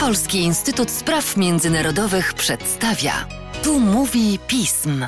Polski Instytut Spraw Międzynarodowych przedstawia. Tu mówi pism.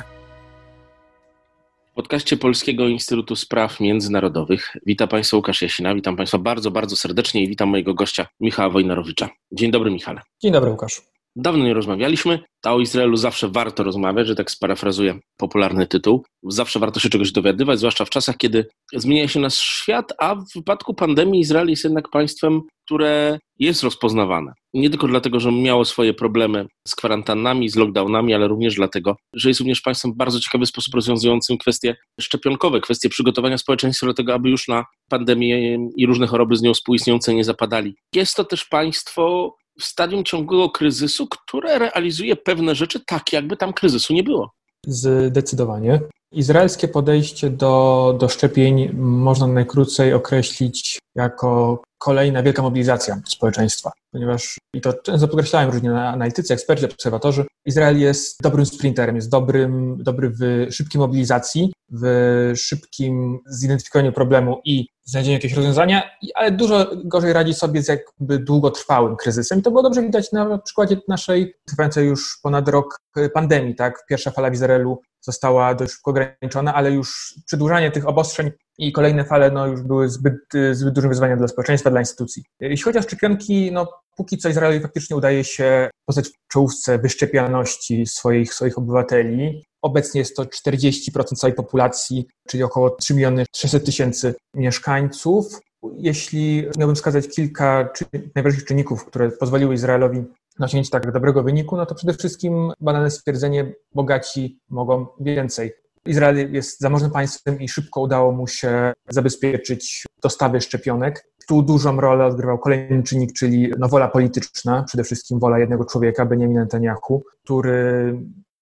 W podcaście Polskiego Instytutu Spraw Międzynarodowych witam Państwa Łukasz Jasina. Witam Państwa bardzo, bardzo serdecznie i witam mojego gościa Michała Wojnarowicza. Dzień dobry, Michale. Dzień dobry, Łukasz. Dawno nie rozmawialiśmy, a o Izraelu zawsze warto rozmawiać, że tak sparafrazuję popularny tytuł. Zawsze warto się czegoś dowiadywać, zwłaszcza w czasach, kiedy zmienia się nasz świat, a w wypadku pandemii Izrael jest jednak państwem, które jest rozpoznawane. Nie tylko dlatego, że miało swoje problemy z kwarantannami, z lockdownami, ale również dlatego, że jest również państwem w bardzo ciekawy sposób rozwiązującym kwestie szczepionkowe, kwestie przygotowania społeczeństwa do tego, aby już na pandemię i różne choroby z nią współistniejące nie zapadali. Jest to też państwo w stadium ciągłego kryzysu, które realizuje pewne rzeczy tak, jakby tam kryzysu nie było. Zdecydowanie. Izraelskie podejście do, do szczepień można najkrócej określić jako kolejna wielka mobilizacja społeczeństwa, ponieważ, i to często podkreślają różni analitycy, eksperci, obserwatorzy, Izrael jest dobrym sprinterem, jest dobrym, dobry w szybkiej mobilizacji, w szybkim zidentyfikowaniu problemu i znalezieniu jakiegoś rozwiązania, ale dużo gorzej radzi sobie z jakby długotrwałym kryzysem. To było dobrze widać na przykładzie naszej trwającej już ponad rok pandemii, tak? Pierwsza fala w Izraelu została dość szybko ograniczona, ale już przedłużanie tych obostrzeń i kolejne fale no, już były zbyt, zbyt dużym wyzwaniem dla społeczeństwa, dla instytucji. Jeśli chodzi o szczepionki, no, póki co Izraelowi faktycznie udaje się pozostać w czołówce wyszczepialności swoich, swoich obywateli. Obecnie jest to 40% całej populacji, czyli około 3 miliony 300 tysięcy mieszkańców. Jeśli miałbym wskazać kilka czy, najważniejszych czynników, które pozwoliły Izraelowi na osiągnięcie tak dobrego wyniku, no to przede wszystkim banalne stwierdzenie, bogaci mogą więcej. Izrael jest zamożnym państwem i szybko udało mu się zabezpieczyć dostawy szczepionek. Tu dużą rolę odgrywał kolejny czynnik, czyli no, wola polityczna, przede wszystkim wola jednego człowieka, Benjamin Netanyahu, który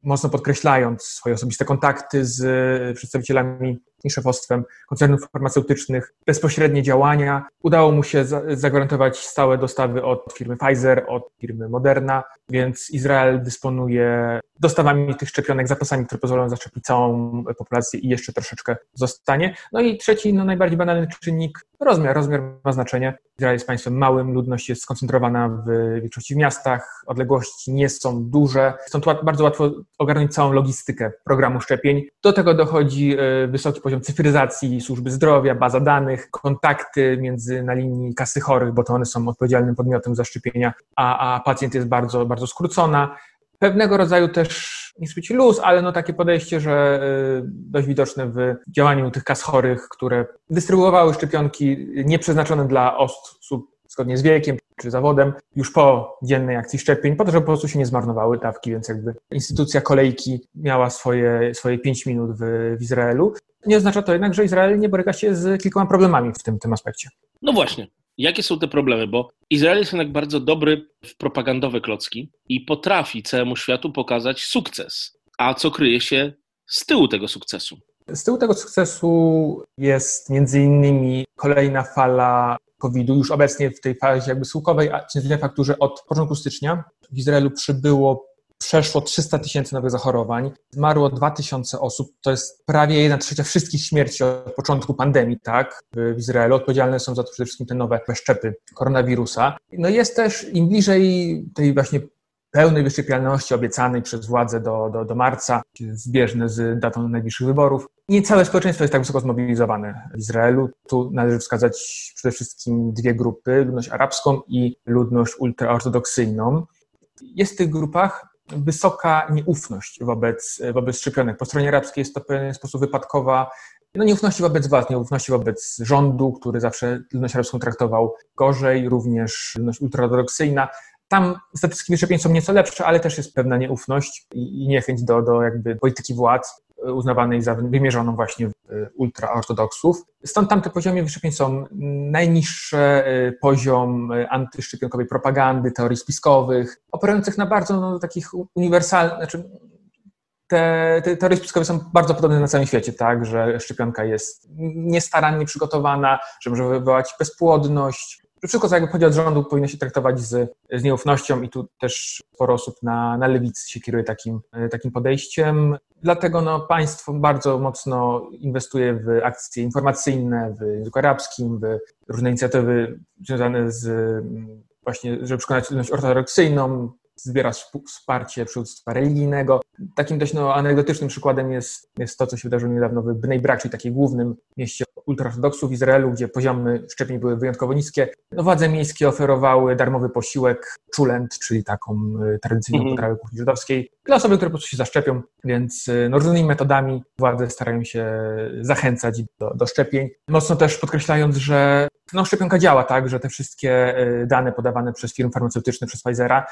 mocno podkreślając swoje osobiste kontakty z przedstawicielami i szefostwem koncernów farmaceutycznych, bezpośrednie działania. Udało mu się zagwarantować stałe dostawy od firmy Pfizer, od firmy Moderna, więc Izrael dysponuje dostawami tych szczepionek, zapasami, które pozwolą zaszczepić całą populację i jeszcze troszeczkę zostanie. No i trzeci, no najbardziej banalny czynnik, rozmiar. Rozmiar ma znaczenie. Izrael jest państwem małym, ludność jest skoncentrowana w większości w miastach, odległości nie są duże, stąd bardzo łatwo ogarnąć całą logistykę programu szczepień. Do tego dochodzi e, wysoki poziom cyfryzacji służby zdrowia, baza danych, kontakty między na linii kasy chorych, bo to one są odpowiedzialnym podmiotem za szczepienia, a, a pacjent jest bardzo, bardzo skrócona. Pewnego rodzaju też, nie chcę być luz, ale no takie podejście, że y, dość widoczne w działaniu tych kas chorych, które dystrybuowały szczepionki nieprzeznaczone dla osób zgodnie z wiekiem czy zawodem, już po dziennej akcji szczepień, po to, żeby po prostu się nie zmarnowały dawki, więc jakby instytucja kolejki miała swoje, swoje 5 minut w, w Izraelu. Nie oznacza to jednak, że Izrael nie boryka się z kilkoma problemami w tym, tym aspekcie. No właśnie. Jakie są te problemy? Bo Izrael jest jednak bardzo dobry w propagandowe klocki i potrafi całemu światu pokazać sukces. A co kryje się z tyłu tego sukcesu? Z tyłu tego sukcesu jest między innymi kolejna fala COVID-u, już obecnie w tej fazie jakby słuchowej, a w fakturze od początku stycznia w Izraelu przybyło przeszło 300 tysięcy nowych zachorowań, zmarło 2000 osób, to jest prawie 1 trzecia wszystkich śmierci od początku pandemii, tak, w Izraelu. Odpowiedzialne są za to przede wszystkim te nowe szczepy koronawirusa. No jest też, im bliżej tej właśnie pełnej wyszczepialności obiecanej przez władze do, do, do marca, zbieżne z datą najbliższych wyborów. Nie całe społeczeństwo jest tak wysoko zmobilizowane w Izraelu. Tu należy wskazać przede wszystkim dwie grupy, ludność arabską i ludność ultraortodoksyjną. Jest w tych grupach wysoka nieufność wobec, wobec szczepionek. Po stronie arabskiej jest to w pewien sposób wypadkowa no, nieufności wobec władz, nieufności wobec rządu, który zawsze ludność arabską traktował gorzej, również ludność ultraortodoksyjna. Tam statystyki wyszczepień są nieco lepsze, ale też jest pewna nieufność i niechęć do, do jakby polityki władz uznawanej za wymierzoną właśnie w ultraortodoksów. Stąd tamte poziomy wyszczepień są najniższe, y, poziom antyszczepionkowej propagandy, teorii spiskowych, operujących na bardzo no, takich uniwersalnych, znaczy te, te teorie spiskowe są bardzo podobne na całym świecie, tak, że szczepionka jest niestarannie przygotowana, że może wywołać bezpłodność, wszystko, co jakby pochodzi od rządu, powinno się traktować z, z nieufnością i tu też sporo osób na, na lewicy się kieruje takim, takim podejściem. Dlatego no, państwo bardzo mocno inwestuje w akcje informacyjne, w języku arabskim, w różne inicjatywy związane z właśnie, żeby przekonać ludność ortodoksyjną, zbiera wsparcie przywództwa religijnego. Takim dość no, anegdotycznym przykładem jest, jest to, co się wydarzyło niedawno w Bnei Brak, czyli takim głównym mieście ultraortodoksów w Izraelu, gdzie poziomy szczepień były wyjątkowo niskie. No, władze miejskie oferowały darmowy posiłek czulent, czyli taką y, tradycyjną mm -hmm. potrawę kuchni żydowskiej, dla osoby, które po prostu się zaszczepią, więc y, no, różnymi metodami władze starają się zachęcać do, do szczepień. Mocno też podkreślając, że no, szczepionka działa, tak, że te wszystkie y, dane podawane przez firmy farmaceutyczne, przez Pfizera,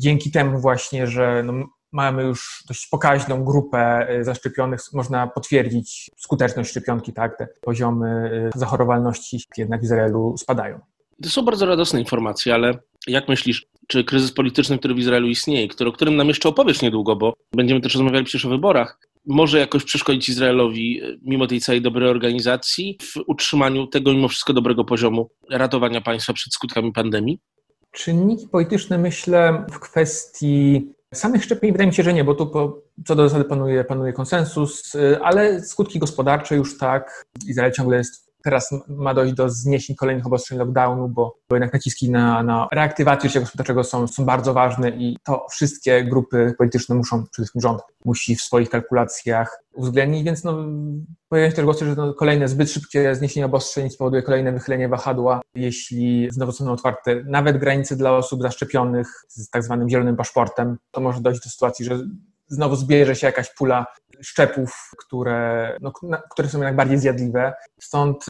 dzięki temu właśnie, że no, mamy już dość pokaźną grupę y, zaszczepionych, można potwierdzić skuteczność szczepionki, tak, te poziomy zachorowalności jednak w Izraelu spadają. To są bardzo radosne informacje, ale jak myślisz, czy kryzys polityczny, który w Izraelu istnieje, który, o którym nam jeszcze opowiesz niedługo, bo będziemy też rozmawiali przecież o wyborach, może jakoś przeszkodzić Izraelowi, mimo tej całej dobrej organizacji, w utrzymaniu tego mimo wszystko dobrego poziomu ratowania państwa przed skutkami pandemii? Czynniki polityczne, myślę, w kwestii samych szczepień wydaje mi się, że nie, bo tu po, co do zasady panuje, panuje konsensus, ale skutki gospodarcze już tak. Izrael ciągle jest teraz ma dojść do zniesień kolejnych obostrzeń lockdownu, bo, bo jednak naciski na, na reaktywację życia gospodarczego są, są bardzo ważne i to wszystkie grupy polityczne muszą, przede wszystkim rząd musi w swoich kalkulacjach uwzględnić, więc no, pojawiają się też głosy, że no, kolejne zbyt szybkie zniesienie obostrzeń spowoduje kolejne wychylenie wahadła, jeśli znowu są otwarte nawet granice dla osób zaszczepionych z tak zwanym zielonym paszportem, to może dojść do sytuacji, że znowu zbierze się jakaś pula szczepów, które, no, które są jednak bardziej zjadliwe. Stąd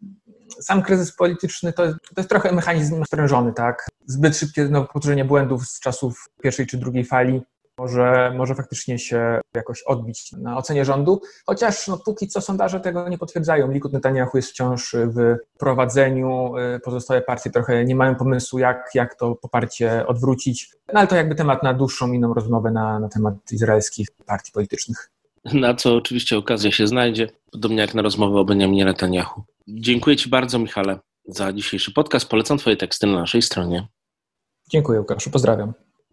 sam kryzys polityczny to, to jest trochę mechanizm sprężony, tak? Zbyt szybkie no, powtórzenie błędów z czasów pierwszej czy drugiej fali może, może faktycznie się jakoś odbić na ocenie rządu, chociaż no, póki co sondaże tego nie potwierdzają. Likud Netanyahu jest wciąż w prowadzeniu, y, pozostałe partie trochę nie mają pomysłu, jak, jak to poparcie odwrócić, no, ale to jakby temat na dłuższą inną rozmowę na, na temat izraelskich partii politycznych. Na co oczywiście okazja się znajdzie, podobnie jak na rozmowę o Benjaminie Netanyahu. Dziękuję Ci bardzo, Michale, za dzisiejszy podcast. Polecam Twoje teksty na naszej stronie. Dziękuję, Łukaszu. Pozdrawiam.